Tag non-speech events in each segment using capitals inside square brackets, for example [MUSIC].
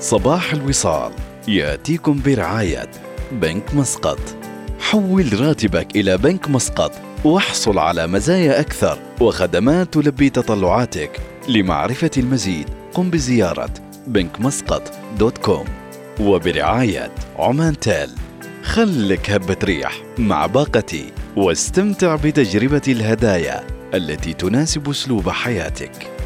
صباح الوصال. يأتيكم برعاية بنك مسقط. حول راتبك إلى بنك مسقط واحصل على مزايا أكثر وخدمات تلبي تطلعاتك. لمعرفة المزيد قم بزيارة بنك مسقط دوت كوم وبرعاية عمان تيل. خلك هبة ريح مع باقتي واستمتع بتجربة الهدايا التي تناسب أسلوب حياتك.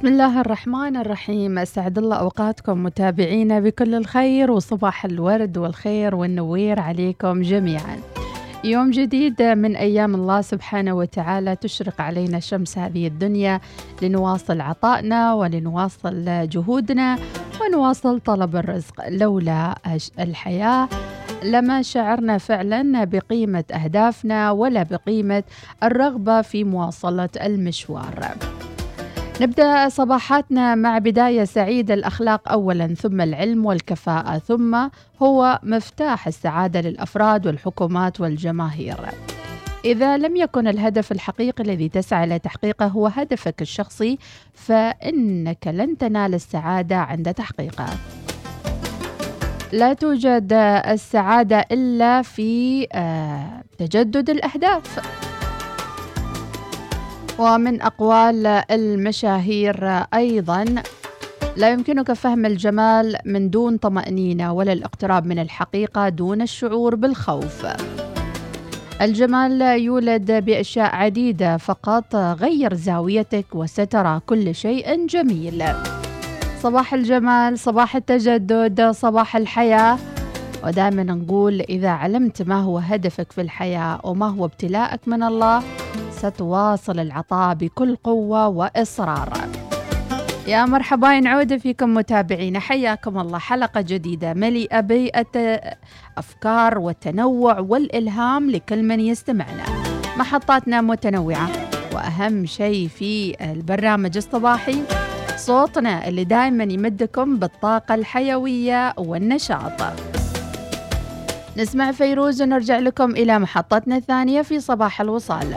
بسم الله الرحمن الرحيم. أسعد الله أوقاتكم متابعينا بكل الخير وصباح الورد والخير والنوير عليكم جميعا. يوم جديد من أيام الله سبحانه وتعالى تشرق علينا شمس هذه الدنيا لنواصل عطائنا ولنواصل جهودنا ونواصل طلب الرزق. لولا الحياة لما شعرنا فعلا بقيمة أهدافنا ولا بقيمة الرغبة في مواصلة المشوار. نبدأ صباحاتنا مع بداية سعيدة الأخلاق أولا ثم العلم والكفاءة ثم هو مفتاح السعادة للأفراد والحكومات والجماهير. إذا لم يكن الهدف الحقيقي الذي تسعى إلى تحقيقه هو هدفك الشخصي فإنك لن تنال السعادة عند تحقيقه. لا توجد السعادة إلا في آه، تجدد الأهداف. ومن أقوال المشاهير أيضا لا يمكنك فهم الجمال من دون طمأنينة ولا الاقتراب من الحقيقة دون الشعور بالخوف. الجمال يولد بأشياء عديدة فقط غير زاويتك وسترى كل شيء جميل. صباح الجمال صباح التجدد صباح الحياة. ودائما نقول إذا علمت ما هو هدفك في الحياة وما هو ابتلاءك من الله ستواصل العطاء بكل قوة وإصرار. يا مرحبا نعود فيكم متابعينا. حياكم الله. حلقة جديدة مليئة بالأفكار والتنوع والإلهام لكل من يستمعنا. محطاتنا متنوعة وأهم شيء في البرنامج الصباحي صوتنا اللي دائما يمدكم بالطاقة الحيوية والنشاط. نسمع فيروز ونرجع لكم إلى محطتنا الثانية في صباح الوصال.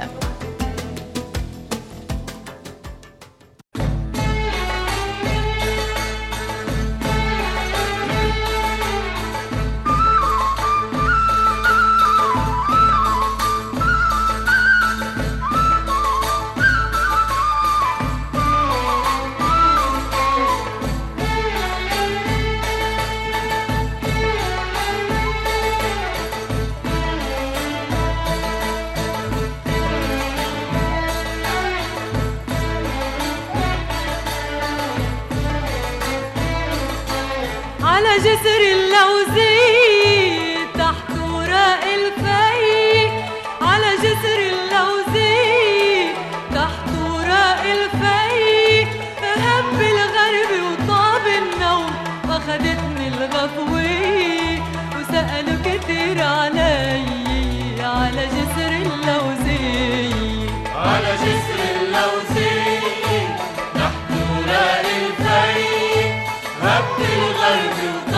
كتير علي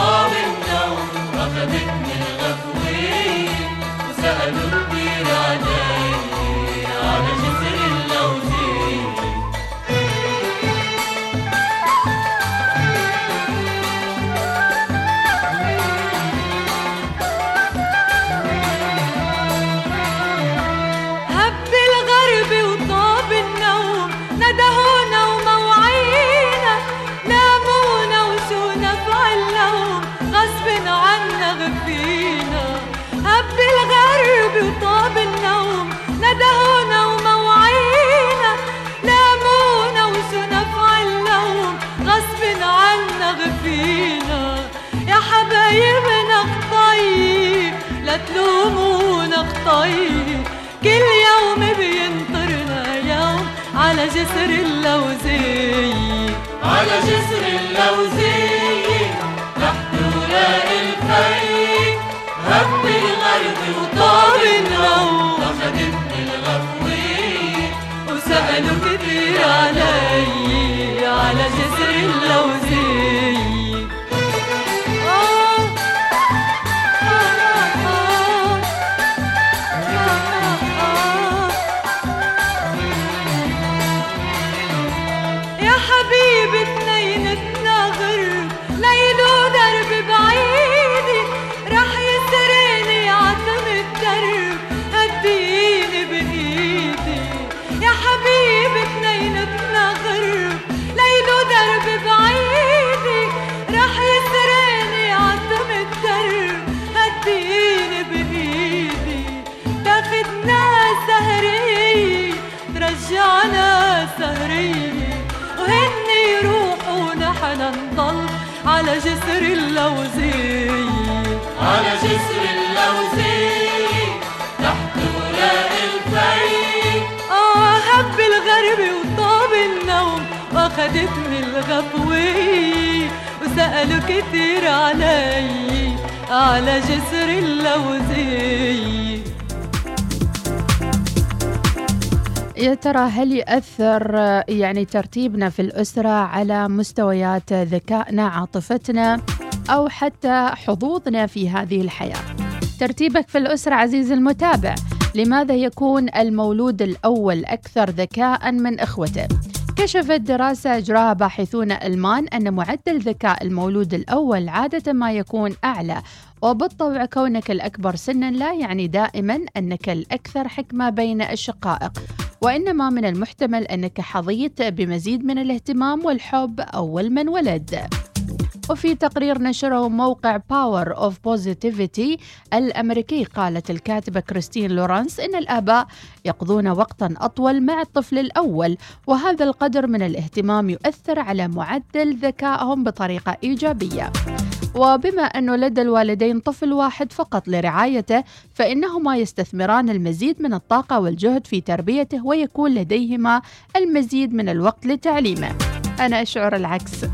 على جسر اللوزي على جسر اللوزي تحت ولاء الفي آه هب الغرب وطاب النوم. واخدتني الغفوة وسألوا كتير علي. على جسر اللوزي يا ترى هل يأثر يعني ترتيبنا في الأسرة على مستويات ذكائنا عاطفتنا أو حتى حظوظنا في هذه الحياة ترتيبك في الأسرة عزيزي المتابع لماذا يكون المولود الأول أكثر ذكاء من إخوته؟ كشفت دراسة أجراها باحثون ألمان أن معدل ذكاء المولود الأول عادة ما يكون أعلى وبالطبع كونك الأكبر سنا لا يعني دائما أنك الأكثر حكمة بين الشقائق. وإنما من المحتمل أنك حظيت بمزيد من الاهتمام والحب أول من ولد وفي تقرير نشره موقع Power of Positivity الأمريكي قالت الكاتبة كريستين لورانس إن الآباء يقضون وقتا أطول مع الطفل الأول وهذا القدر من الاهتمام يؤثر على معدل ذكائهم بطريقة إيجابية. وبما أنه لدى الوالدين طفل واحد فقط لرعايته فإنهما يستثمران المزيد من الطاقة والجهد في تربيته ويكون لديهما المزيد من الوقت لتعليمه. أنا أشعر العكس.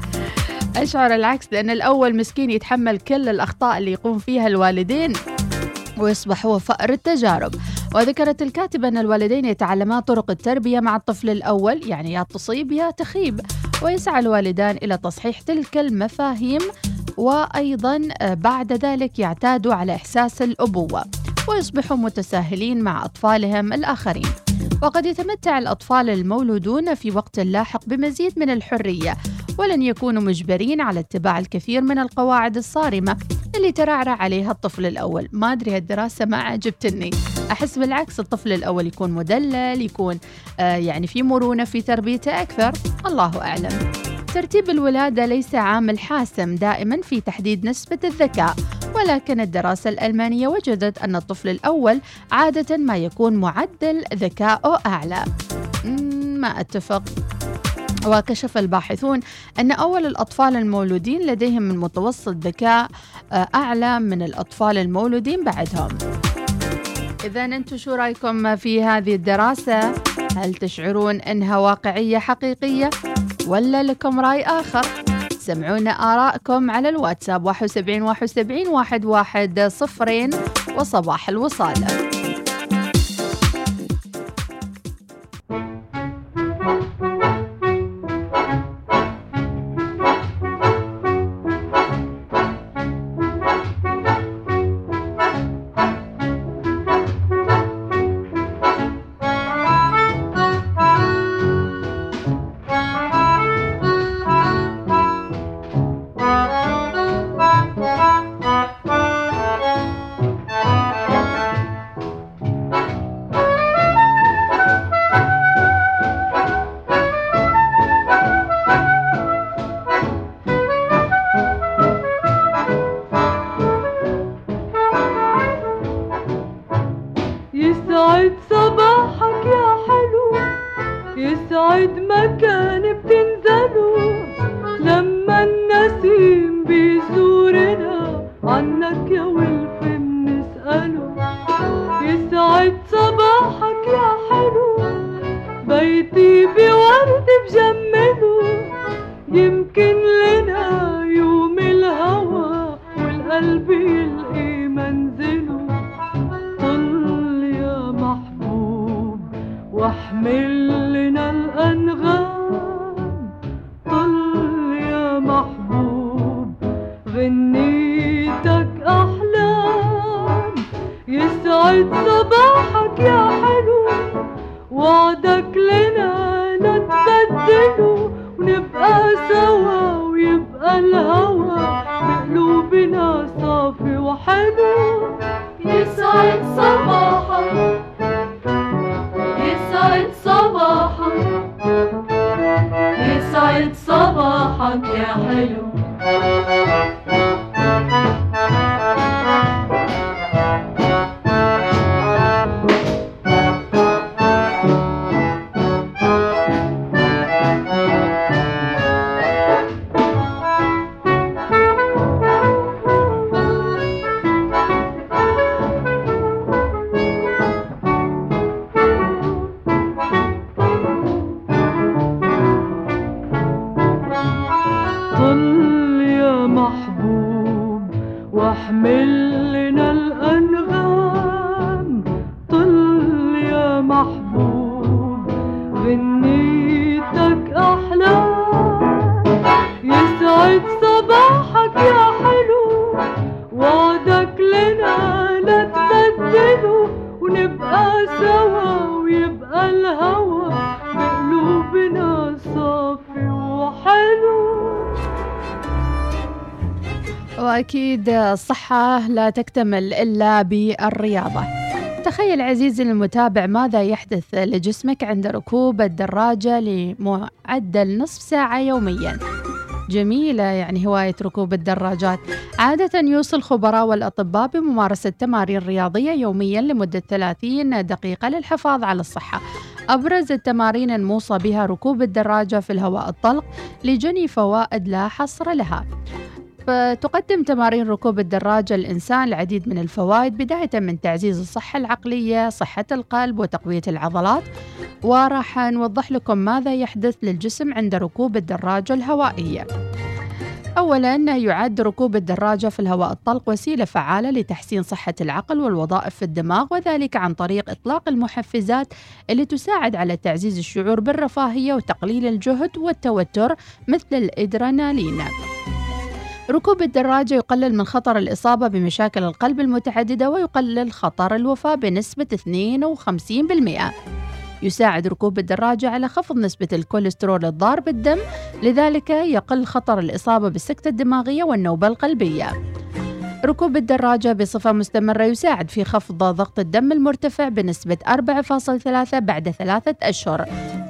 أشعر العكس لأن الأول مسكين يتحمل كل الأخطاء اللي يقوم فيها الوالدين ويصبح هو فأر التجارب. وذكرت الكاتبة أن الوالدين يتعلما طرق التربية مع الطفل الأول يعني يا تصيب يا تخيب. ويسعى الوالدان إلى تصحيح تلك المفاهيم وأيضا بعد ذلك يعتادوا على إحساس الأبوة ويصبحوا متساهلين مع أطفالهم الآخرين. وقد يتمتع الأطفال المولودون في وقت لاحق بمزيد من الحرية ولن يكونوا مجبرين على اتباع الكثير من القواعد الصارمة اللي ترعرع عليها الطفل الأول. ما أدري هالدراسة ما عجبتني. أحس بالعكس الطفل الأول يكون مدلل يكون آه يعني في مرونة في تربيته أكثر. الله أعلم. ترتيب الولادة ليس عامل حاسم دائما في تحديد نسبة الذكاء. ولكن الدراسة الألمانية وجدت أن الطفل الأول عادة ما يكون معدل ذكائه أعلى. ما أتفق. وكشف الباحثون أن أول الأطفال المولودين لديهم من متوسط ذكاء آه، أعلى من الأطفال المولودين بعدهم إذا أنتم شو رأيكم في هذه الدراسة؟ هل تشعرون أنها واقعية حقيقية ولا لكم رأي آخر؟ سمعونا آراءكم على الواتساب 71 71 11 صفرين وصباح الوصال بعد ما كان بتاع وأكيد الصحة لا تكتمل إلا بالرياضة. تخيل عزيزي المتابع ماذا يحدث لجسمك عند ركوب الدراجة لمعدل نصف ساعة يومياً. جميلة يعني هواية ركوب الدراجات. عادة يوصل خبراء والأطباء بممارسة تمارين رياضية يوميا لمدة 30 دقيقة للحفاظ على الصحة. أبرز التمارين الموصى بها ركوب الدراجة في الهواء الطلق لجني فوائد لا حصر لها. فتقدم تمارين ركوب الدراجة الإنسان العديد من الفوائد بداية من تعزيز الصحة العقلية صحة القلب وتقوية العضلات. وراح نوضح لكم ماذا يحدث للجسم عند ركوب الدراجة الهوائية. أولا يعد ركوب الدراجة في الهواء الطلق وسيلة فعالة لتحسين صحة العقل والوظائف في الدماغ وذلك عن طريق إطلاق المحفزات اللي تساعد على تعزيز الشعور بالرفاهية وتقليل الجهد والتوتر مثل الإدرينالين. ركوب الدراجة يقلل من خطر الإصابة بمشاكل القلب المتعددة ويقلل خطر الوفاة بنسبة 52%. يساعد ركوب الدراجة على خفض نسبة الكوليسترول الضار بالدم لذلك يقل خطر الإصابة بالسكتة الدماغية والنوبة القلبية ركوب الدراجة بصفة مستمرة يساعد في خفض ضغط الدم المرتفع بنسبة 4.3 بعد ثلاثة أشهر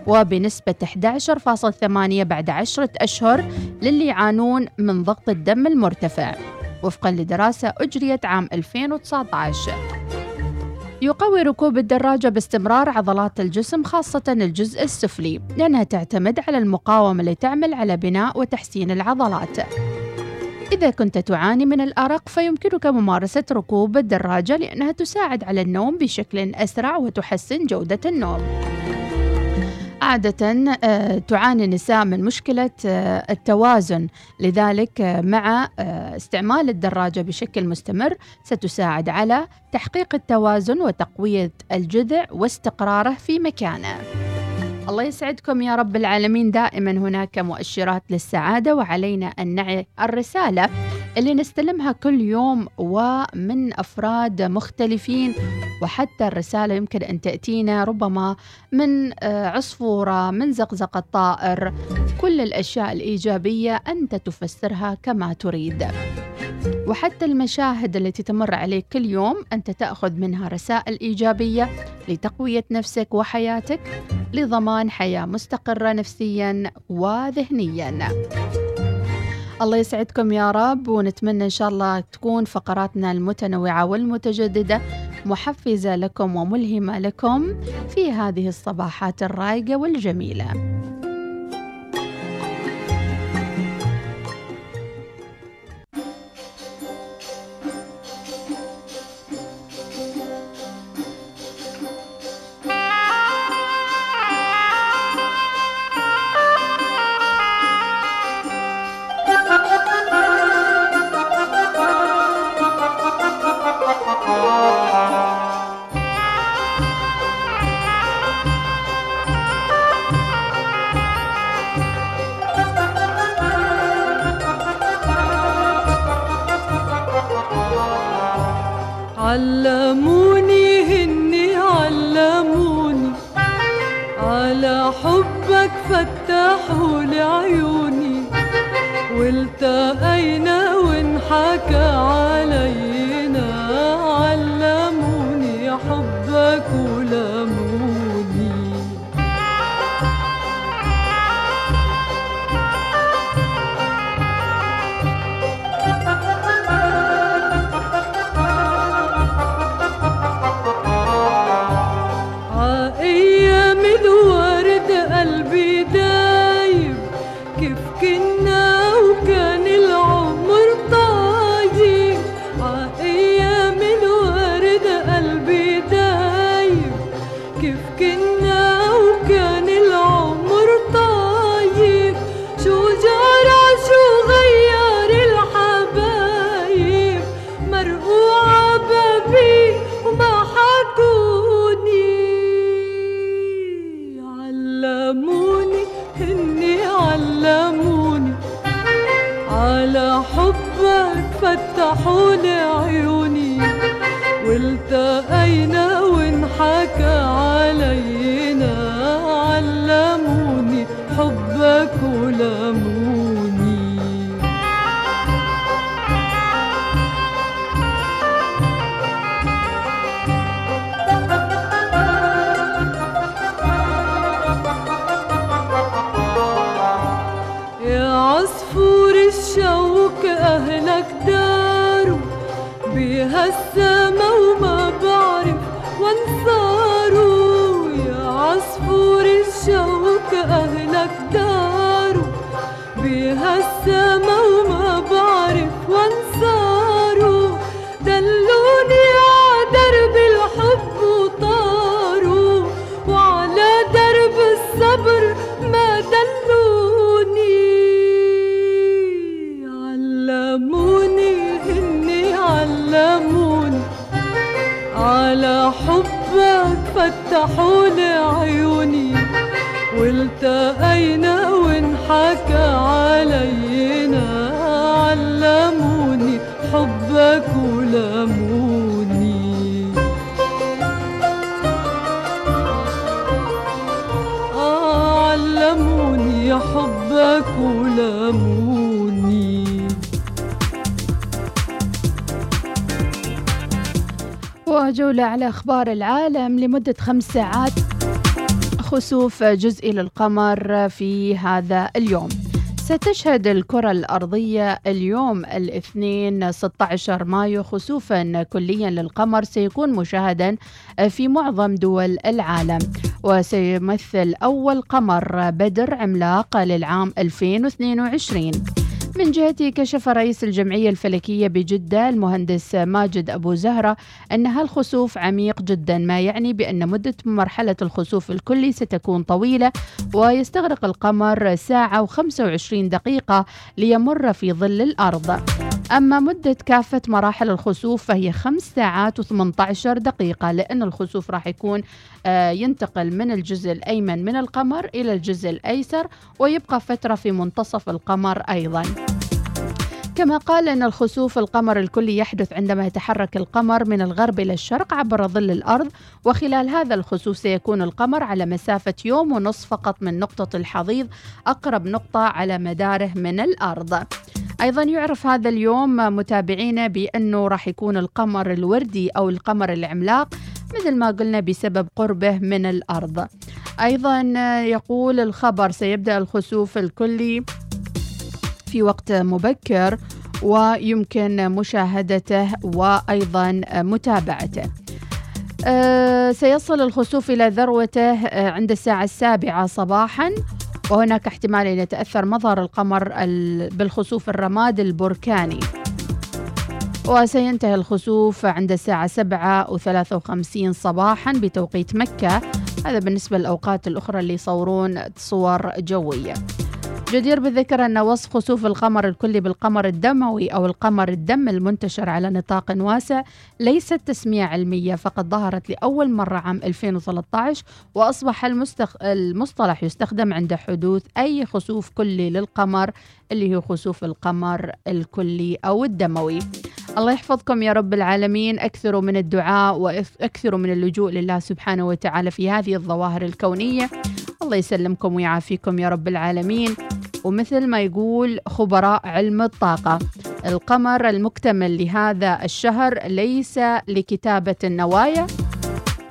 وبنسبة 11.8 بعد عشرة أشهر للي يعانون من ضغط الدم المرتفع. وفقا لدراسة أجريت عام 2019 يقوي ركوب الدراجة باستمرار عضلات الجسم خاصة الجزء السفلي لأنها تعتمد على المقاومة اللي تعمل على بناء وتحسين العضلات. إذا كنت تعاني من الأرق فيمكنك ممارسة ركوب الدراجة لأنها تساعد على النوم بشكل أسرع وتحسن جودة النوم. عادة آه، تعاني النساء من مشكلة آه، التوازن لذلك آه، مع استعمال الدراجة بشكل مستمر ستساعد على تحقيق التوازن وتقوية الجذع واستقراره في مكانه الله يسعدكم يا رب العالمين. دائما هناك مؤشرات للسعادة وعلينا أن نعي الرسالة. اللي نستلمها كل يوم ومن أفراد مختلفين وحتى الرسالة يمكن أن تأتينا ربما من آه، عصفورة من زقزقة طائر. كل الأشياء الإيجابية أنت تفسرها كما تريد. وحتى المشاهد التي تمر عليك كل يوم أنت تأخذ منها رسائل إيجابية لتقوية نفسك وحياتك لضمان حياة مستقرة نفسيا وذهنيا. الله يسعدكم يا رب ونتمنى إن شاء الله تكون فقراتنا المتنوعة والمتجددة محفزة لكم وملهمة لكم في هذه الصباحات الرايقة والجميلة. علموني هني علموني. على حبك فتحوا لعيوني عيوني. والتقى أهلك وجولة على أخبار العالم لمدة خمس ساعات. خسوف جزئي للقمر في هذا اليوم. ستشهد الكرة الأرضية اليوم الاثنين 16 مايو خسوفا كليا للقمر سيكون مشاهدا في معظم دول العالم. وسيمثل أول قمر بدر عملاق للعام 2022 من جهته كشف رئيس الجمعية الفلكية بجدة المهندس ماجد أبو زهرة أن هالخسوف عميق جدا ما يعني بأن مدة مرحلة الخسوف الكلي ستكون طويلة ويستغرق القمر ساعة و25 دقيقة ليمر في ظل الأرض. أما مدة كافة مراحل الخسوف فهي خمس ساعات و18 دقيقة لأن الخسوف راح يكون آه، ينتقل من الجزء الأيمن من القمر إلى الجزء الأيسر ويبقى فترة في منتصف القمر أيضاً. كما قال أن الخسوف القمر الكلي يحدث عندما يتحرك القمر من الغرب إلى الشرق عبر ظل الأرض وخلال هذا الخسوف سيكون القمر على مسافة يوم ونصف فقط من نقطة الحضيض أقرب نقطة على مداره من الأرض. أيضا يعرف هذا اليوم متابعينا بأنه راح يكون القمر الوردي أو القمر العملاق مثل ما قلنا بسبب قربه من الأرض. أيضا يقول الخبر سيبدأ الخسوف الكلي في وقت مبكر ويمكن مشاهدته وأيضا متابعته. أه سيصل الخسوف إلى ذروته أه عند الساعة السابعة صباحا. وهناك احتمال أن يتأثر مظهر القمر بالخسوف الرماد البركاني. وسينتهي الخسوف عند الساعة سبعة وثلاثة وخمسين صباحا بتوقيت مكة. هذا بالنسبة للأوقات الأخرى اللي يصورون صور جوية. جدير بالذكر أن وصف خسوف القمر الكلي بالقمر الدموي أو القمر الدم المنتشر على نطاق واسع ليست تسمية علمية فقد ظهرت لأول مرة عام 2013 وأصبح المستخ... المصطلح يستخدم عند حدوث أي خسوف كلي للقمر اللي هو خسوف القمر الكلي أو الدموي. الله يحفظكم يا رب العالمين. أكثروا من الدعاء وأكثروا من اللجوء لله سبحانه وتعالى في هذه الظواهر الكونية. الله يسلمكم ويعافيكم يا رب العالمين. ومثل ما يقول خبراء علم الطاقة القمر المكتمل لهذا الشهر ليس لكتابة النوايا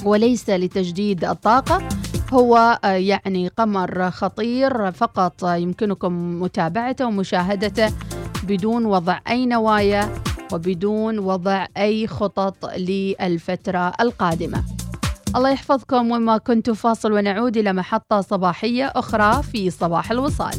وليس لتجديد الطاقة هو يعني قمر خطير فقط. يمكنكم متابعته ومشاهدته بدون وضع أي نوايا وبدون وضع أي خطط للفترة القادمة. الله يحفظكم. وما كنت فاصل ونعود إلى محطة صباحية أخرى في صباح الوصال.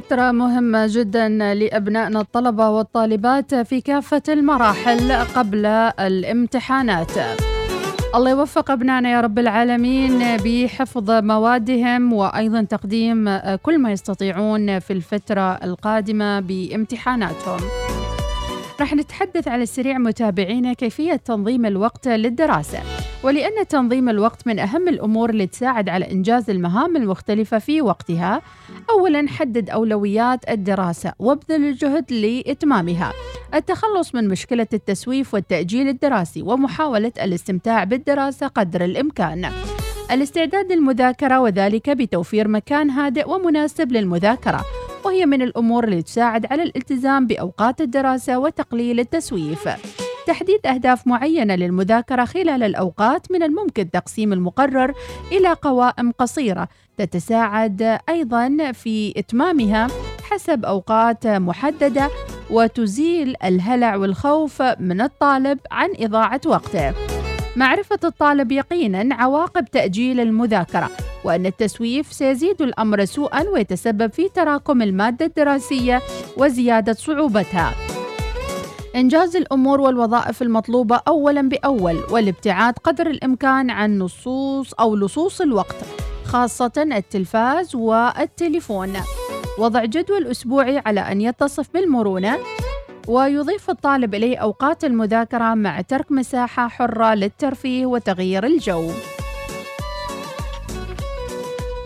فترة مهمة جدا لأبنائنا الطلبة والطالبات في كافة المراحل قبل الامتحانات. الله يوفق أبنائنا يا رب العالمين بحفظ موادهم وأيضا تقديم كل ما يستطيعون في الفترة القادمة بامتحاناتهم. راح نتحدث على السريع متابعينا كيفية تنظيم الوقت للدراسة. ولأن تنظيم الوقت من أهم الأمور اللي تساعد على إنجاز المهام المختلفة في وقتها أولا حدد أولويات الدراسة وابذل الجهد لإتمامها. التخلص من مشكلة التسويف والتأجيل الدراسي ومحاولة الاستمتاع بالدراسة قدر الإمكان. الاستعداد للمذاكرة وذلك بتوفير مكان هادئ ومناسب للمذاكرة. وهي من الأمور اللي تساعد على الالتزام بأوقات الدراسة وتقليل التسويف تحديد أهداف معينة للمذاكرة خلال الأوقات من الممكن تقسيم المقرر إلى قوائم قصيرة تتساعد أيضا في إتمامها حسب أوقات محددة وتزيل الهلع والخوف من الطالب عن إضاعة وقته. معرفة الطالب يقينا عواقب تأجيل المذاكرة وأن التسويف سيزيد الأمر سوءا ويتسبب في تراكم المادة الدراسية وزيادة صعوبتها. إنجاز الأمور والوظائف المطلوبة أولا بأول والابتعاد قدر الإمكان عن نصوص أو لصوص الوقت خاصة التلفاز والتليفون وضع جدول أسبوعي على أن يتصف بالمرونة ويضيف الطالب إليه أوقات المذاكرة مع ترك مساحة حرة للترفيه وتغيير الجو.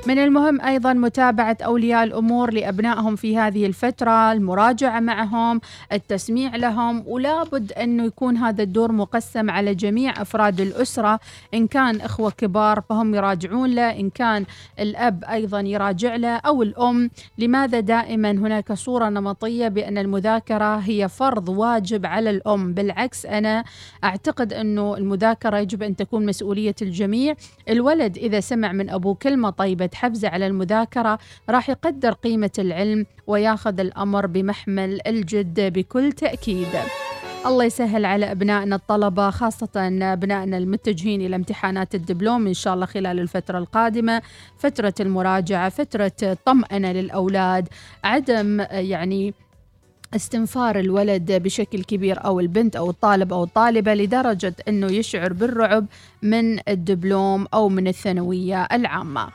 من المهم أيضا متابعة أولياء الأمور لأبنائهم في هذه الفترة المراجعة معهم التسميع لهم ولا بد أنه يكون هذا الدور مقسم على جميع أفراد الأسرة إن كان إخوة كبار فهم يراجعون له إن كان الأب أيضا يراجع له أو الأم. لماذا دائما هناك صورة نمطية بأن المذاكرة هي فرض واجب على الأم؟ بالعكس أنا أعتقد أنه المذاكرة يجب أن تكون مسؤولية الجميع. الولد إذا سمع من أبوه كلمة طيبة حفزه على المذاكرة راح يقدر قيمة العلم وياخذ الأمر بمحمل الجد بكل تأكيد الله يسهل على أبنائنا الطلبة خاصة أبنائنا المتجهين إلى امتحانات الدبلوم إن شاء الله خلال الفترة القادمة فترة المراجعة فترة طمأنة للأولاد عدم يعني استنفار الولد بشكل كبير أو البنت أو الطالب أو الطالبة لدرجة إنه يشعر بالرعب من الدبلوم أو من الثانوية العامة.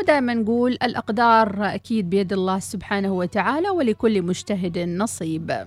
ودائما نقول الأقدار أكيد بيد الله سبحانه وتعالى ولكل مجتهد نصيب.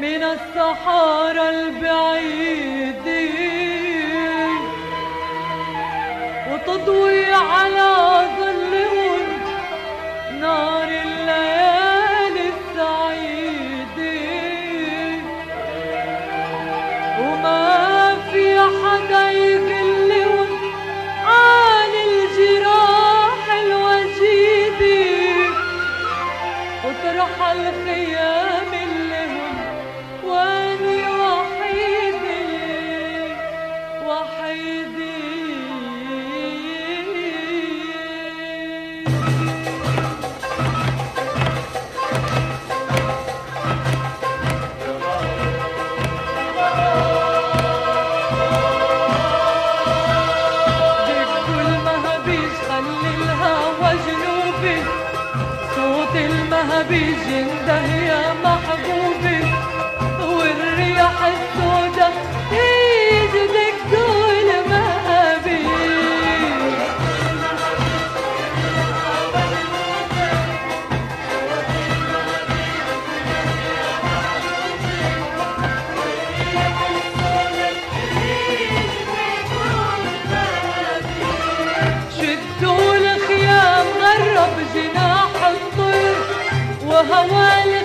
من الصحارى البعيد. وتضوي على ظلهم نار 必经的。hawala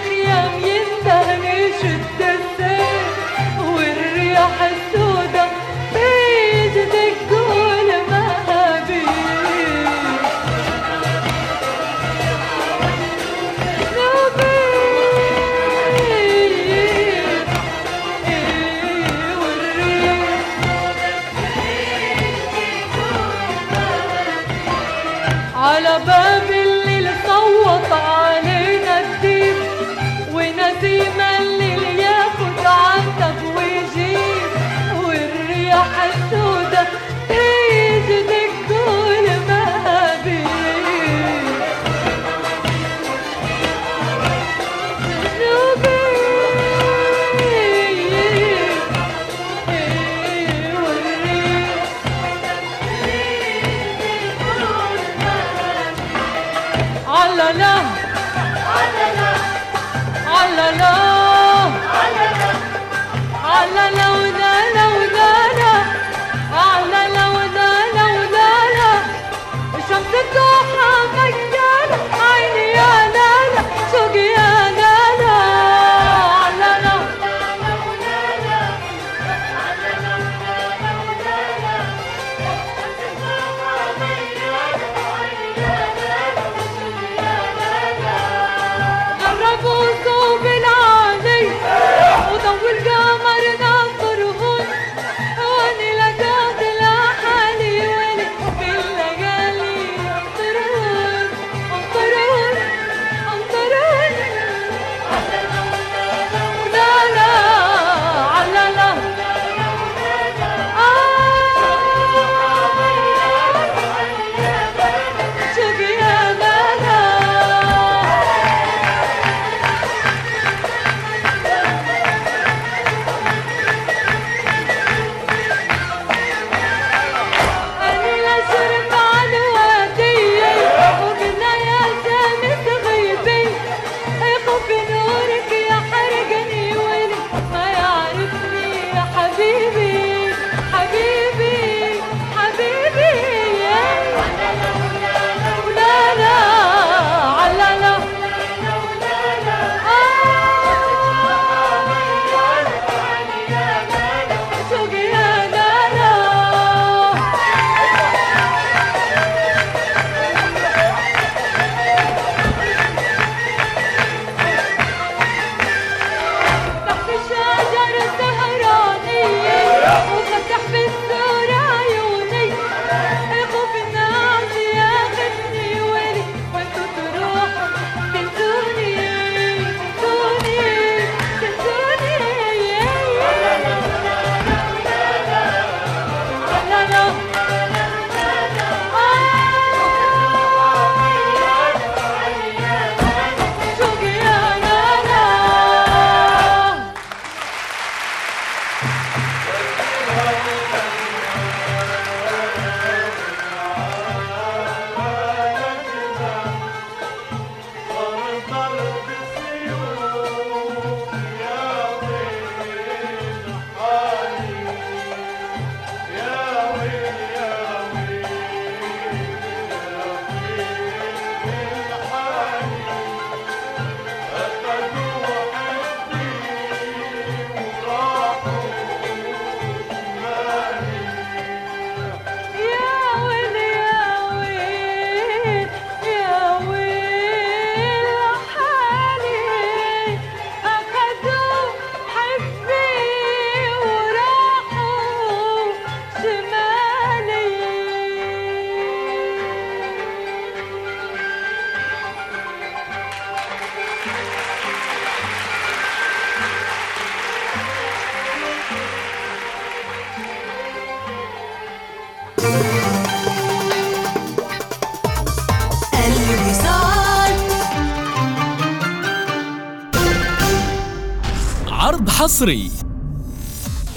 حصري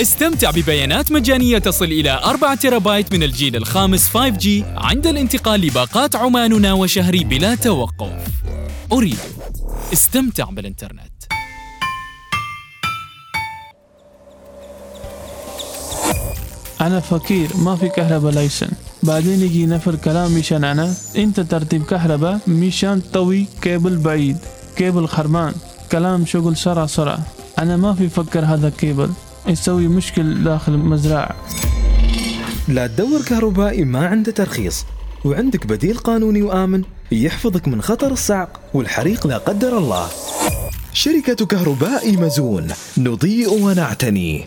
استمتع ببيانات مجانية تصل إلى 4 تيرابايت من الجيل الخامس 5G عند الانتقال لباقات عماننا وشهري بلا توقف. أريد. استمتع بالإنترنت. أنا فقير ما في كهرباء license بعدين يجي نفر كلام مشان أنا. أنت ترتيب كهرباء مشان طوي كيبل بعيد. كيبل خربان كلام شغل سرعة سرعة أنا ما في فكر هذا كيبل. يسوي مشكل داخل المزرعة لا تدور كهربائي ما عنده ترخيص. وعندك بديل قانوني وآمن يحفظك من خطر الصعق والحريق لا قدر الله. شركة كهرباء مزون. نضيء ونعتني.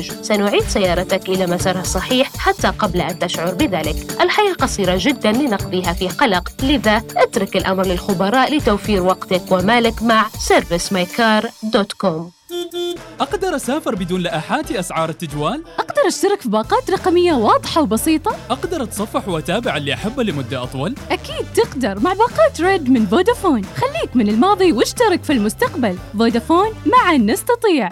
سنعيد سيارتك إلى مسارها الصحيح حتى قبل أن تشعر بذلك. الحياة قصيرة جدا لنقضيها في قلق. لذا اترك الأمر للخبراء لتوفير وقتك ومالك مع servicemycar.com أقدر أسافر بدون لائحات أسعار التجوال؟ أقدر أشترك في باقات رقمية واضحة وبسيطة؟ أقدر أتصفح وأتابع اللي أحبه لمدة أطول؟ أكيد تقدر مع باقات ريد من فودافون. خليك من الماضي واشترك في المستقبل. فودافون معا نستطيع.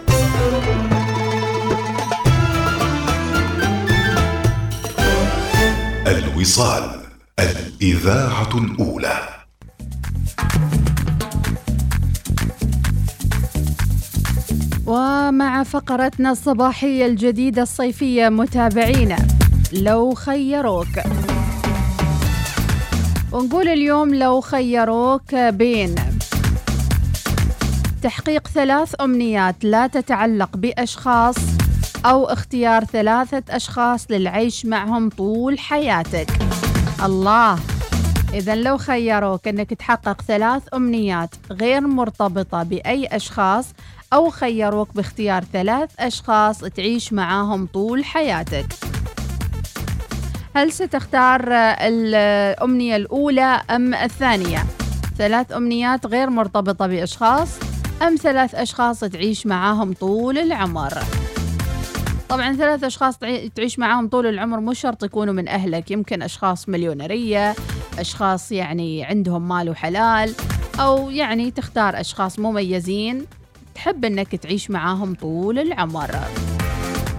الوصال الإذاعة الأولى. ومع فقرتنا الصباحية الجديدة الصيفية متابعينا لو خيروك. ونقول اليوم لو خيروك بين تحقيق ثلاث أمنيات لا تتعلق بأشخاص أو اختيار ثلاثة أشخاص للعيش معهم طول حياتك الله إذا لو خيروك أنك تحقق ثلاث أمنيات غير مرتبطة بأي أشخاص أو خيروك باختيار ثلاث أشخاص تعيش معاهم طول حياتك هل ستختار الأمنية الأولى أم الثانية؟ ثلاث أمنيات غير مرتبطة بأشخاص أم ثلاث أشخاص تعيش معاهم طول العمر؟ طبعا ثلاث أشخاص تعي- تعيش معاهم طول العمر مو شرط يكونوا من أهلك. يمكن أشخاص مليونيرية أشخاص يعني عندهم مال وحلال أو يعني تختار أشخاص مميزين تحب أنك تعيش معاهم طول العمر.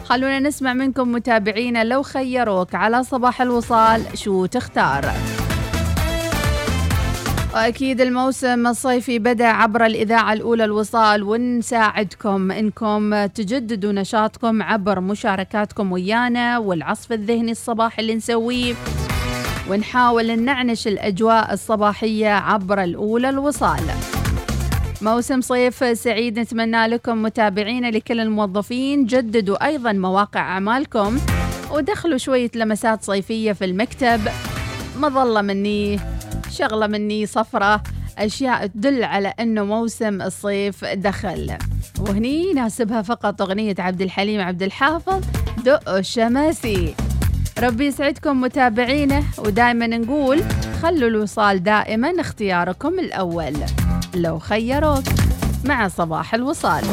خلونا نسمع منكم متابعينا لو خيروك على صباح الوصال شو تختار. وأكيد الموسم الصيفي بدأ عبر الإذاعة الأولى الوصال ونساعدكم إنكم تجددوا نشاطكم عبر مشاركاتكم ويانا والعصف الذهني الصباحي اللي نسويه. ونحاول نعنش الأجواء الصباحية عبر الأولى الوصال. موسم صيف سعيد نتمنى لكم متابعينا لكل الموظفين جددوا أيضا مواقع أعمالكم ودخلوا شوية لمسات صيفية في المكتب. مظلة مني. شغلة مني صفرة. أشياء تدل على أنه موسم الصيف دخل. وهني يناسبها فقط أغنية عبد الحليم عبد الحافظ دق الشماسي. ربي يسعدكم متابعينه ودائما نقول خلوا الوصال دائما اختياركم الأول. لو خيروك مع صباح الوصال.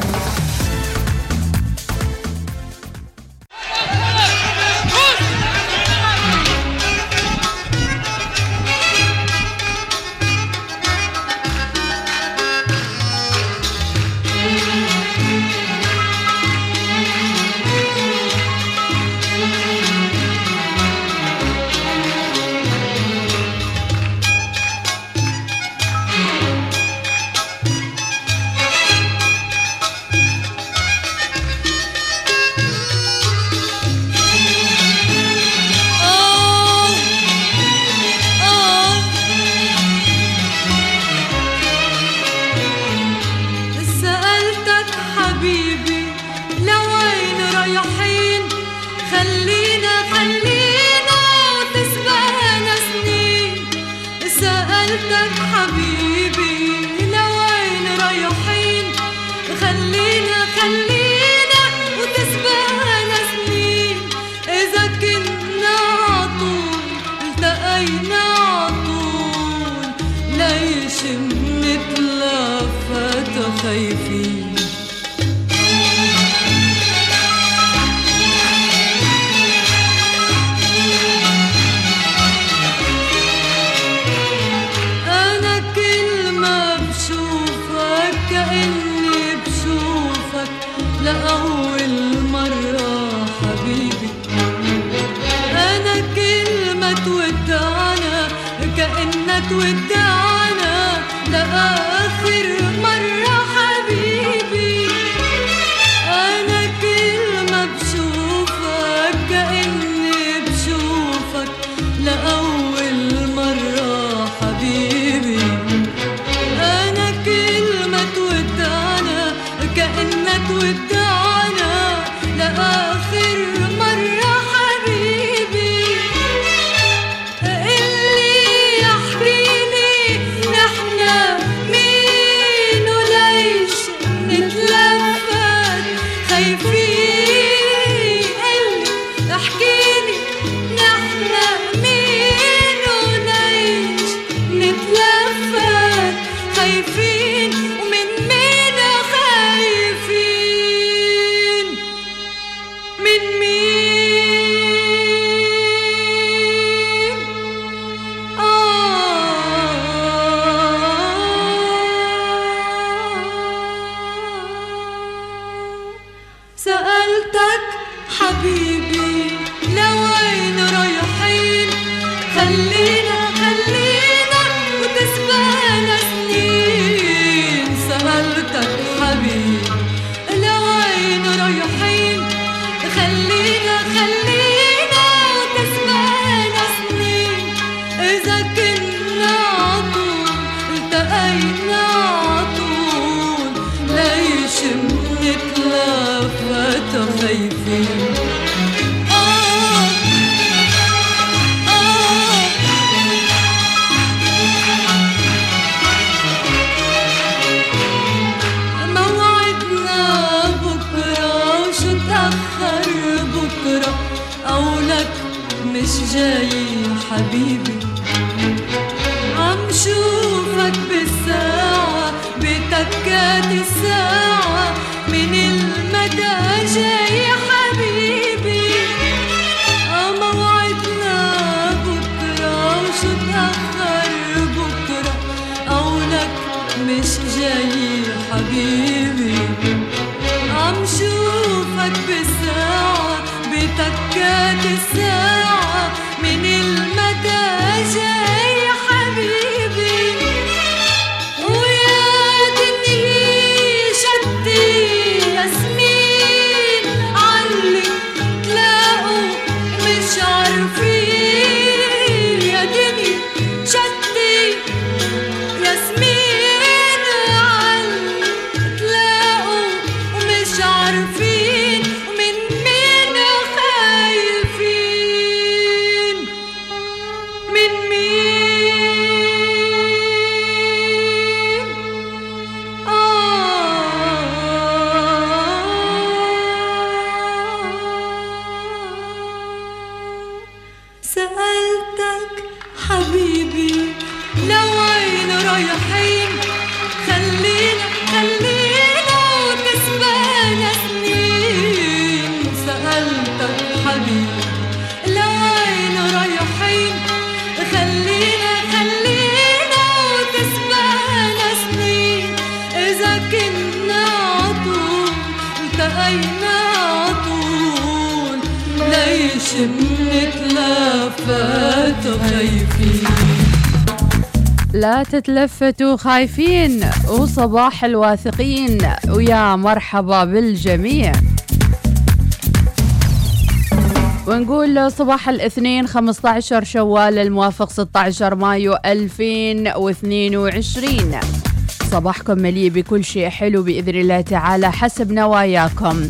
butterfield. تتلفتوا خايفين وصباح الواثقين. ويا مرحبا بالجميع. ونقول صباح الاثنين 15 شوال الموافق 16 مايو 2022 صباحكم مليء بكل شيء حلو بإذن الله تعالى حسب نواياكم.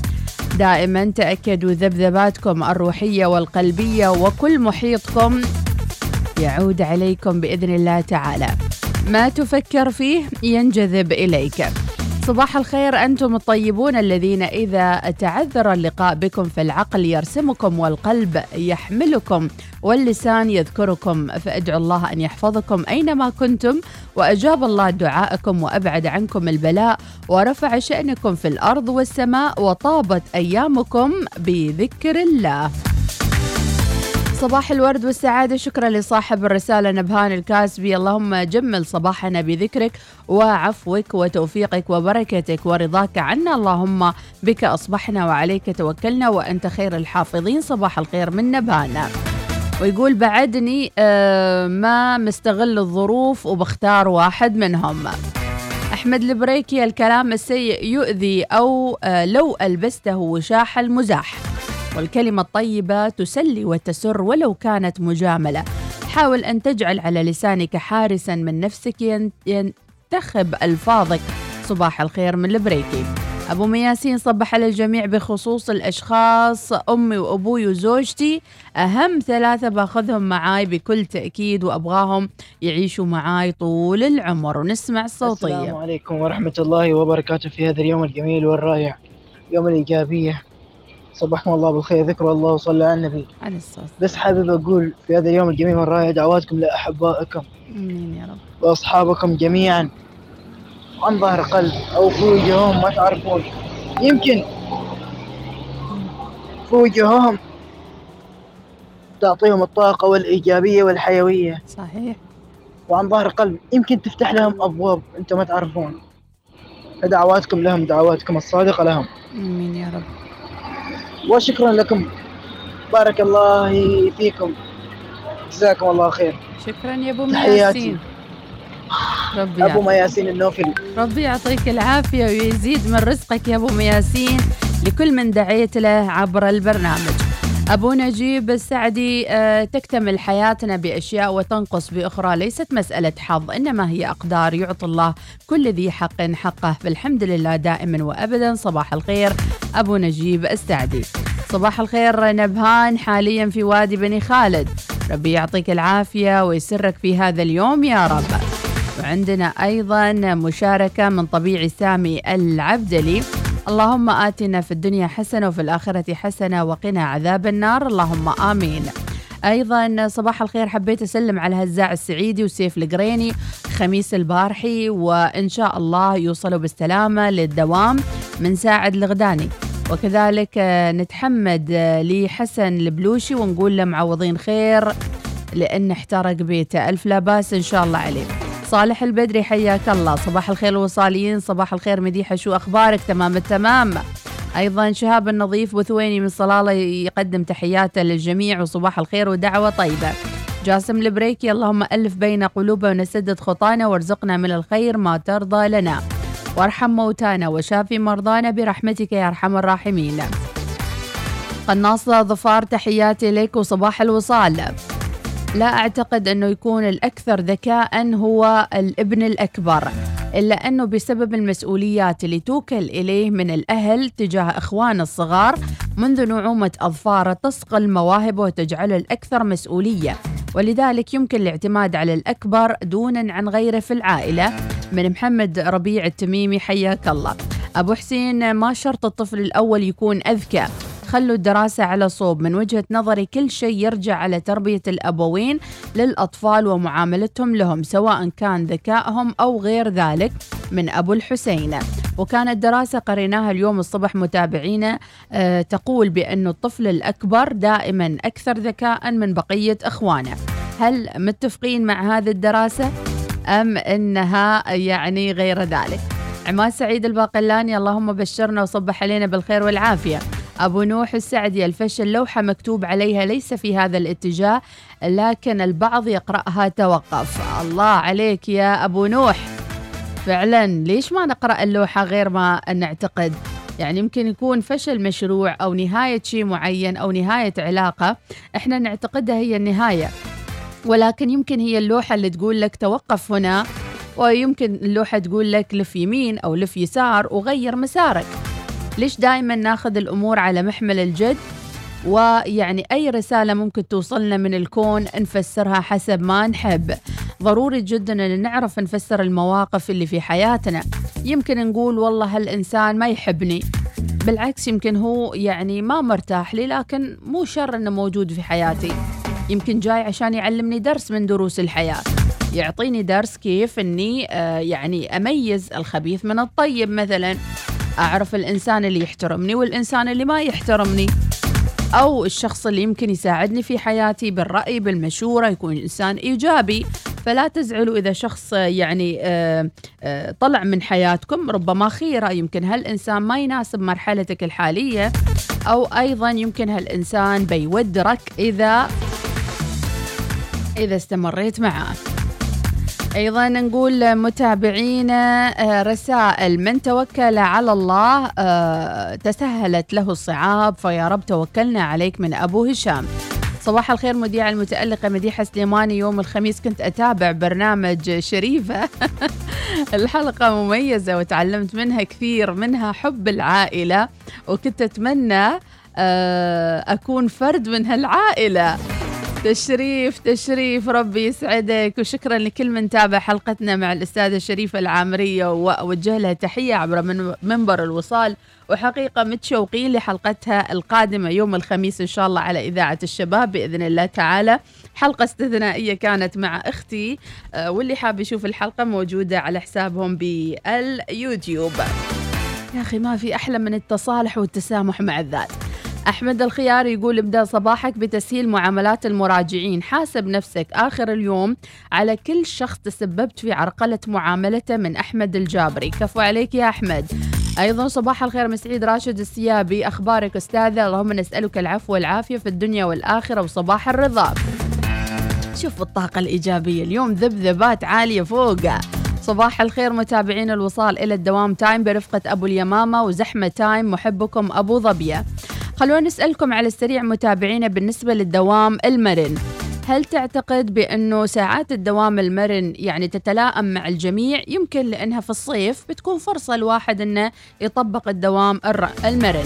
دائما تأكدوا ذبذباتكم الروحية والقلبية وكل محيطكم يعود عليكم بإذن الله تعالى. ما تفكر فيه ينجذب إليك. صباح الخير أنتم الطيبون الذين إذا تعذر اللقاء بكم فالعقل يرسمكم والقلب يحملكم واللسان يذكركم فادعوا الله أن يحفظكم أينما كنتم وأجاب الله دعاءكم وأبعد عنكم البلاء ورفع شأنكم في الأرض والسماء وطابت أيامكم بذكر الله. صباح الورد والسعادة. شكرا لصاحب الرسالة نبهان الكاسبي. اللهم جمل صباحنا بذكرك وعفوك وتوفيقك وبركتك ورضاك عنا. اللهم بك أصبحنا وعليك توكلنا وأنت خير الحافظين. صباح الخير من نبهانا. ويقول بعدني آه، ما مستغل الظروف وبختار واحد منهم. أحمد البريكي الكلام السيء يؤذي أو آه، لو ألبسته وشاح المزاح. والكلمة الطيبة تسلي وتسر ولو كانت مجاملة. حاول أن تجعل على لسانك حارسا من نفسك ين- ينتخب ألفاظك. صباح الخير من البريكي. أبو مياسين صبح على الجميع بخصوص الأشخاص. أمي وأبوي وزوجتي أهم ثلاثة باخذهم معاي بكل تأكيد وأبغاهم يعيشوا معاي طول العمر. ونسمع السلام الصوتية عليكم ورحمة الله وبركاته في هذا اليوم الجميل والرائع. يوم الإيجابية. صبحكم الله بالخير ذكر الله وصلى على النبي. على الصوت بس حابب أقول في هذا اليوم الجميل والرائع دعواتكم لأحبائكم. آمين يا رب. وأصحابكم جميعا. عن ظهر قلب أو في وجوههم ما تعرفون. يمكن في وجوههم تعطيهم الطاقة والإيجابية والحيوية. صحيح. وعن ظهر قلب يمكن تفتح لهم أبواب أنتم ما تعرفون. فدعواتكم لهم دعواتكم الصادقة لهم. آمين يا رب. وشكرا لكم. بارك الله فيكم. جزاكم الله خير. شكرا يا أبو. مياسين. ربي أبو مياسين النوفلي ربي يعطيك العافية ويزيد من رزقك يا أبو مياسين لكل من دعيت له عبر البرنامج. أبو نجيب السعدي آه، تكتمل حياتنا بأشياء وتنقص بأخرى ليست مسألة حظ إنما هي أقدار يعطي الله كل ذي حق حقه. فالحمد لله دائما وأبدا صباح الخير أبو نجيب السعدي. صباح الخير نبهان حاليا في وادي بني خالد. ربي يعطيك العافية ويسرك في هذا اليوم يا رب. وعندنا أيضا مشاركة من طبيعي سامي العبدلي. اللهم آتنا في الدنيا حسنة وفي الآخرة حسنة وقنا عذاب النار. اللهم آمين. أيضا صباح الخير حبيت أسلم على هزاع السعيدي وسيف القريني خميس البارحي وإن شاء الله يوصلوا بالسلامة للدوام من ساعد الغداني. وكذلك نتحمد لحسن البلوشي ونقول له معوضين خير لأن احترق بيته. ألف لا بأس إن شاء الله عليه. صالح البدري حياك الله. صباح الخير الوصاليين صباح الخير مديحة شو أخبارك؟ تمام التمام. أيضا شهاب النظيف بثويني من صلالة يقدم تحياته للجميع وصباح الخير ودعوة طيبة. جاسم البريكي اللهم ألف بين قلوبنا وسدد خطانا وارزقنا من الخير ما ترضى لنا. وارحم موتانا وشافي مرضانا برحمتك يا أرحم الراحمين. قناصة ظفار تحياتي لك وصباح الوصال. لا أعتقد أنه يكون الأكثر ذكاء هو الابن الأكبر إلا أنه بسبب المسؤوليات اللي توكل إليه من الأهل تجاه إخوانه الصغار منذ نعومة أظفاره تصقل مواهبه وتجعله الأكثر مسؤولية. ولذلك يمكن الاعتماد على الأكبر دونا عن غيره في العائلة. من محمد ربيع التميمي حياك الله. أبو حسين ما شرط الطفل الأول يكون أذكى؟ خلوا الدراسة على صوب. من وجهة نظري كل شيء يرجع على تربية الأبوين للأطفال ومعاملتهم لهم سواء كان ذكائهم أو غير ذلك من أبو الحسين وكانت دراسة قريناها اليوم الصبح متابعينا آه، تقول بأن الطفل الأكبر دائما أكثر ذكاء من بقية إخوانه. هل متفقين مع هذه الدراسة أم أنها يعني غير ذلك؟ عماد سعيد الباقلاني اللهم بشرنا وصبح علينا بالخير والعافية. أبو نوح السعدي الفشل لوحة مكتوب عليها ليس في هذا الاتجاه لكن البعض يقرأها توقف. الله عليك يا أبو نوح. فعلا ليش ما نقرأ اللوحة غير ما نعتقد؟ يعني يمكن يكون فشل مشروع أو نهاية شيء معين أو نهاية علاقة إحنا نعتقدها هي النهاية. ولكن يمكن هي اللوحة اللي تقول لك توقف هنا ويمكن اللوحة تقول لك لف يمين أو لف يسار وغير مسارك. ليش دائما ناخذ الأمور على محمل الجد؟ ويعني أي رسالة ممكن توصلنا من الكون نفسرها حسب ما نحب. ضروري جدا أن نعرف نفسر المواقف اللي في حياتنا. يمكن نقول والله هالإنسان ما يحبني. بالعكس يمكن هو يعني ما مرتاح لي لكن مو شر أنه موجود في حياتي. يمكن جاي عشان يعلمني درس من دروس الحياة. يعطيني درس كيف أني آه يعني أميز الخبيث من الطيب مثلا. أعرف الإنسان اللي يحترمني والإنسان اللي ما يحترمني. أو الشخص اللي يمكن يساعدني في حياتي بالرأي بالمشورة يكون إنسان إيجابي. فلا تزعلوا إذا شخص يعني آه، آه، طلع من حياتكم ربما خيرة. يمكن هالإنسان ما يناسب مرحلتك الحالية. أو أيضا يمكن هالإنسان بيودرك إذا إذا استمريت معاه أيضا نقول متابعينا آه، رسائل. من توكل على الله آه، تسهلت له الصعاب فيا رب توكلنا عليك من أبو هشام. صباح الخير مذيعة المتألقة مديحة سليماني. يوم الخميس كنت أتابع برنامج شريفة. [LAUGHS] الحلقة مميزة وتعلمت منها كثير منها حب العائلة وكنت أتمنى آه، أكون فرد من هالعائلة. تشريف تشريف ربي يسعدك وشكرا لكل من تابع حلقتنا مع الأستاذة شريفة العامرية وأوجه لها تحية عبر من منبر الوصال وحقيقة متشوقين لحلقتها القادمة يوم الخميس إن شاء الله على إذاعة الشباب بإذن الله تعالى. حلقة استثنائية كانت مع أختي آه، واللي حاب يشوف الحلقة موجودة على حسابهم باليوتيوب. يا أخي ما في أحلى من التصالح والتسامح مع الذات. أحمد الخيار يقول ابدأ صباحك بتسهيل معاملات المراجعين. حاسب نفسك. آخر اليوم على كل شخص تسببت في عرقلة معاملته من أحمد الجابري. كفو عليك يا أحمد. أيضا صباح الخير مسعيد راشد السيابي. أخبارك أستاذة؟ اللهم نسألك العفو والعافية في الدنيا والآخرة وصباح الرضا. شوف الطاقة الإيجابية. اليوم ذبذبات عالية فوق صباح الخير متابعين الوصال. إلى الدوام time برفقة أبو اليمامة وزحمة time. محبكم أبو ظبية. خلونا نسألكم على السريع متابعينا بالنسبة للدوام المرن. هل تعتقد بأنه ساعات الدوام المرن يعني تتلائم مع الجميع؟ يمكن لأنها في الصيف بتكون فرصة الواحد أنه يطبق الدوام المرن.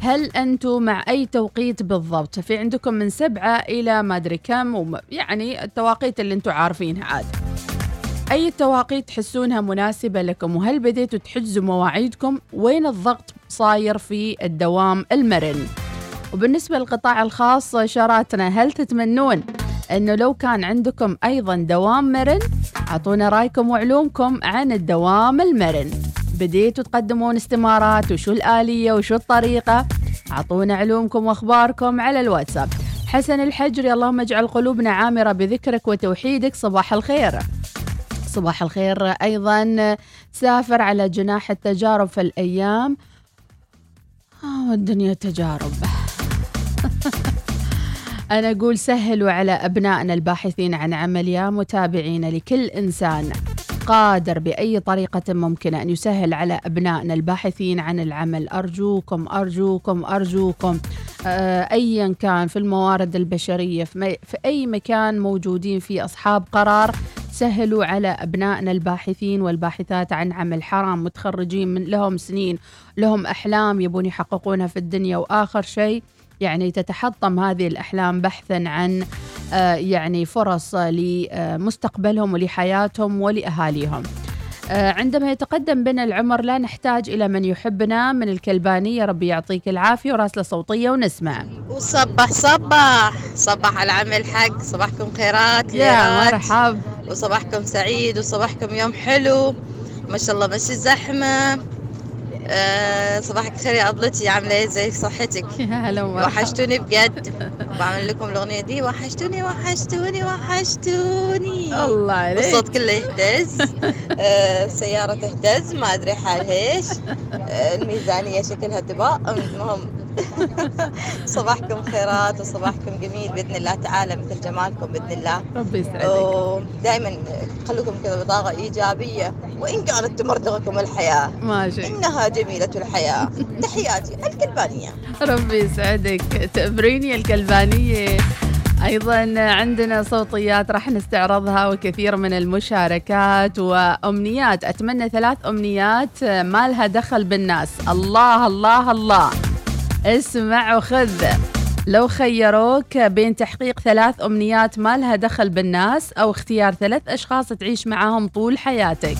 هل أنتم مع أي توقيت بالضبط؟ في عندكم من سبعة إلى ما أدري كم يعني التواقيت اللي أنتم عارفينها عاد. أي توقيت تحسونها مناسبة لكم وهل بديتوا تحجزوا مواعيدكم؟ وين الضغط صاير في الدوام المرن؟ وبالنسبة للقطاع الخاص إشاراتنا هل تتمنون أنه لو كان عندكم أيضا دوام مرن؟ أعطونا رأيكم وعلومكم عن الدوام المرن. بديتوا تقدمون استمارات وشو الآلية وشو الطريقة؟ أعطونا علومكم وأخباركم على الواتساب. حسن الحجري اللهم اجعل قلوبنا عامرة بذكرك وتوحيدك صباح الخير. صباح الخير. أيضا سافر على جناح التجارب في الأيام. آه والدنيا تجارب. [LAUGHS] أنا أقول سهلوا على أبنائنا الباحثين عن عمل يا متابعين لكل إنسان قادر بأي طريقة ممكنة أن يسهل على أبنائنا الباحثين عن العمل. أرجوكم أرجوكم أرجوكم. آه، أيا كان في الموارد البشرية في, أي مكان موجودين فيه أصحاب قرار سهلوا على أبنائنا الباحثين والباحثات عن عمل حرام متخرجين من لهم سنين لهم أحلام يبون يحققونها في الدنيا. وآخر شيء يعني تتحطم هذه الأحلام بحثا عن آه، يعني فرص لمستقبلهم ولحياتهم ولأهاليهم. عندما يتقدم بنا العمر لا نحتاج إلى من يحبنا من الكلبانية ربي يعطيك العافية وراسلة صوتية ونسمع. وصبح صبح صبح على العمل حق صباحكم خيرات يا. مرحب. وصباحكم سعيد وصباحكم يوم حلو. ما شاء الله ماشي زحمة. آه صباحك خير يا أبلتي. عاملة إيه؟ زي صحتك؟ [LAUGHS] يا هلا. وحشتوني بجد. [LAUGHS] بعمل لكم الأغنية دي. وحشتوني وحشتوني وحشتوني. الله عليك. الصوت كله يهتز. [LAUGHS] آه السيارة تهتز. ما أدري حالها إيش. آه الميزانية شكلها تباء المهم [LAUGHS] صباحكم خيرات وصباحكم جميل بإذن الله تعالى مثل جمالكم بإذن الله. ربي يسعدك. ودائما خلوكم كذا بطاقة إيجابية. وإن كانت تمرضغكم الحياة ماشي إنها جميلة الحياة. تحياتي الكلبانية. ربي يسعدك. تأبريني الكلبانية. أيضا عندنا صوتيات راح نستعرضها وكثير من المشاركات وأمنيات. أتمنى ثلاث أمنيات ما لها دخل بالناس. الله الله الله. اسمع وخذ. لو خيروك بين تحقيق ثلاث أمنيات ما لها دخل بالناس أو اختيار ثلاث أشخاص تعيش معاهم طول حياتك.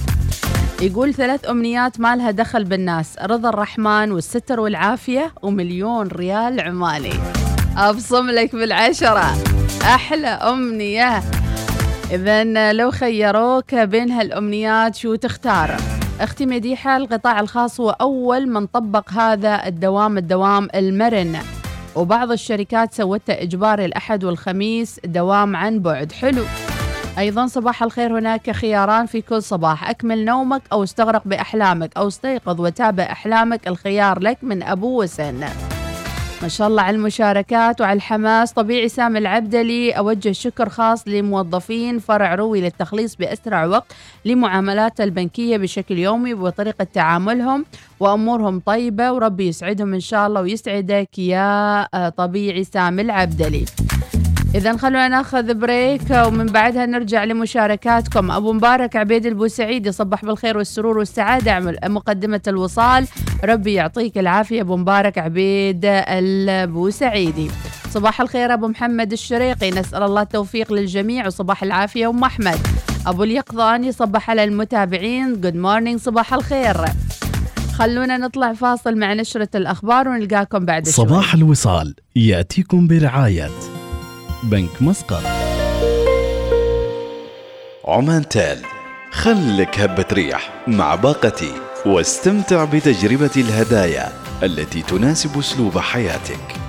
يقول ثلاث أمنيات ما لها دخل بالناس رضا الرحمن والستر والعافية ومليون ريال عماني أبصم لك بالعشرة. أحلى أمنية. إذا لو خيروك بين هالأمنيات شو تختار؟ أختي مديحة القطاع الخاص هو أول من طبق هذا الدوام الدوام المرن. وبعض الشركات سوته إجباري الأحد والخميس دوام عن بعد. حلو. أيضا صباح الخير هناك خياران في كل صباح. أكمل نومك أو استغرق بأحلامك أو استيقظ وتابع أحلامك. الخيار لك من أبو وسن. ما شاء الله على المشاركات وعلى الحماس. طبيعي سامي العبدلي أوجه شكر خاص لموظفين فرع روي للتخليص بأسرع وقت لمعاملات البنكية بشكل يومي وطريقة تعاملهم وأمورهم طيبة وربي يسعدهم إن شاء الله ويسعدك يا آه، طبيعي سامي العبدلي. إذا خلونا ناخذ break ومن بعدها نرجع لمشاركاتكم. أبو مبارك عبيد البوسعيد يصبح بالخير والسرور والسعادة مقدمة الوصال. ربي يعطيك العافية أبو مبارك عبيد البوسعيدي. صباح الخير أبو محمد الشريقي. نسأل الله التوفيق للجميع وصباح العافية أم أحمد. أبو اليقظان يصبح على المتابعين. good morning صباح الخير. خلونا نطلع فاصل مع نشرة الأخبار ونلقاكم بعد شوي. صباح الوصال يأتيكم برعاية. بنك مسقط. عمان تال خلك هبة ريح مع باقتي واستمتع بتجربة الهدايا التي تناسب أسلوب حياتك.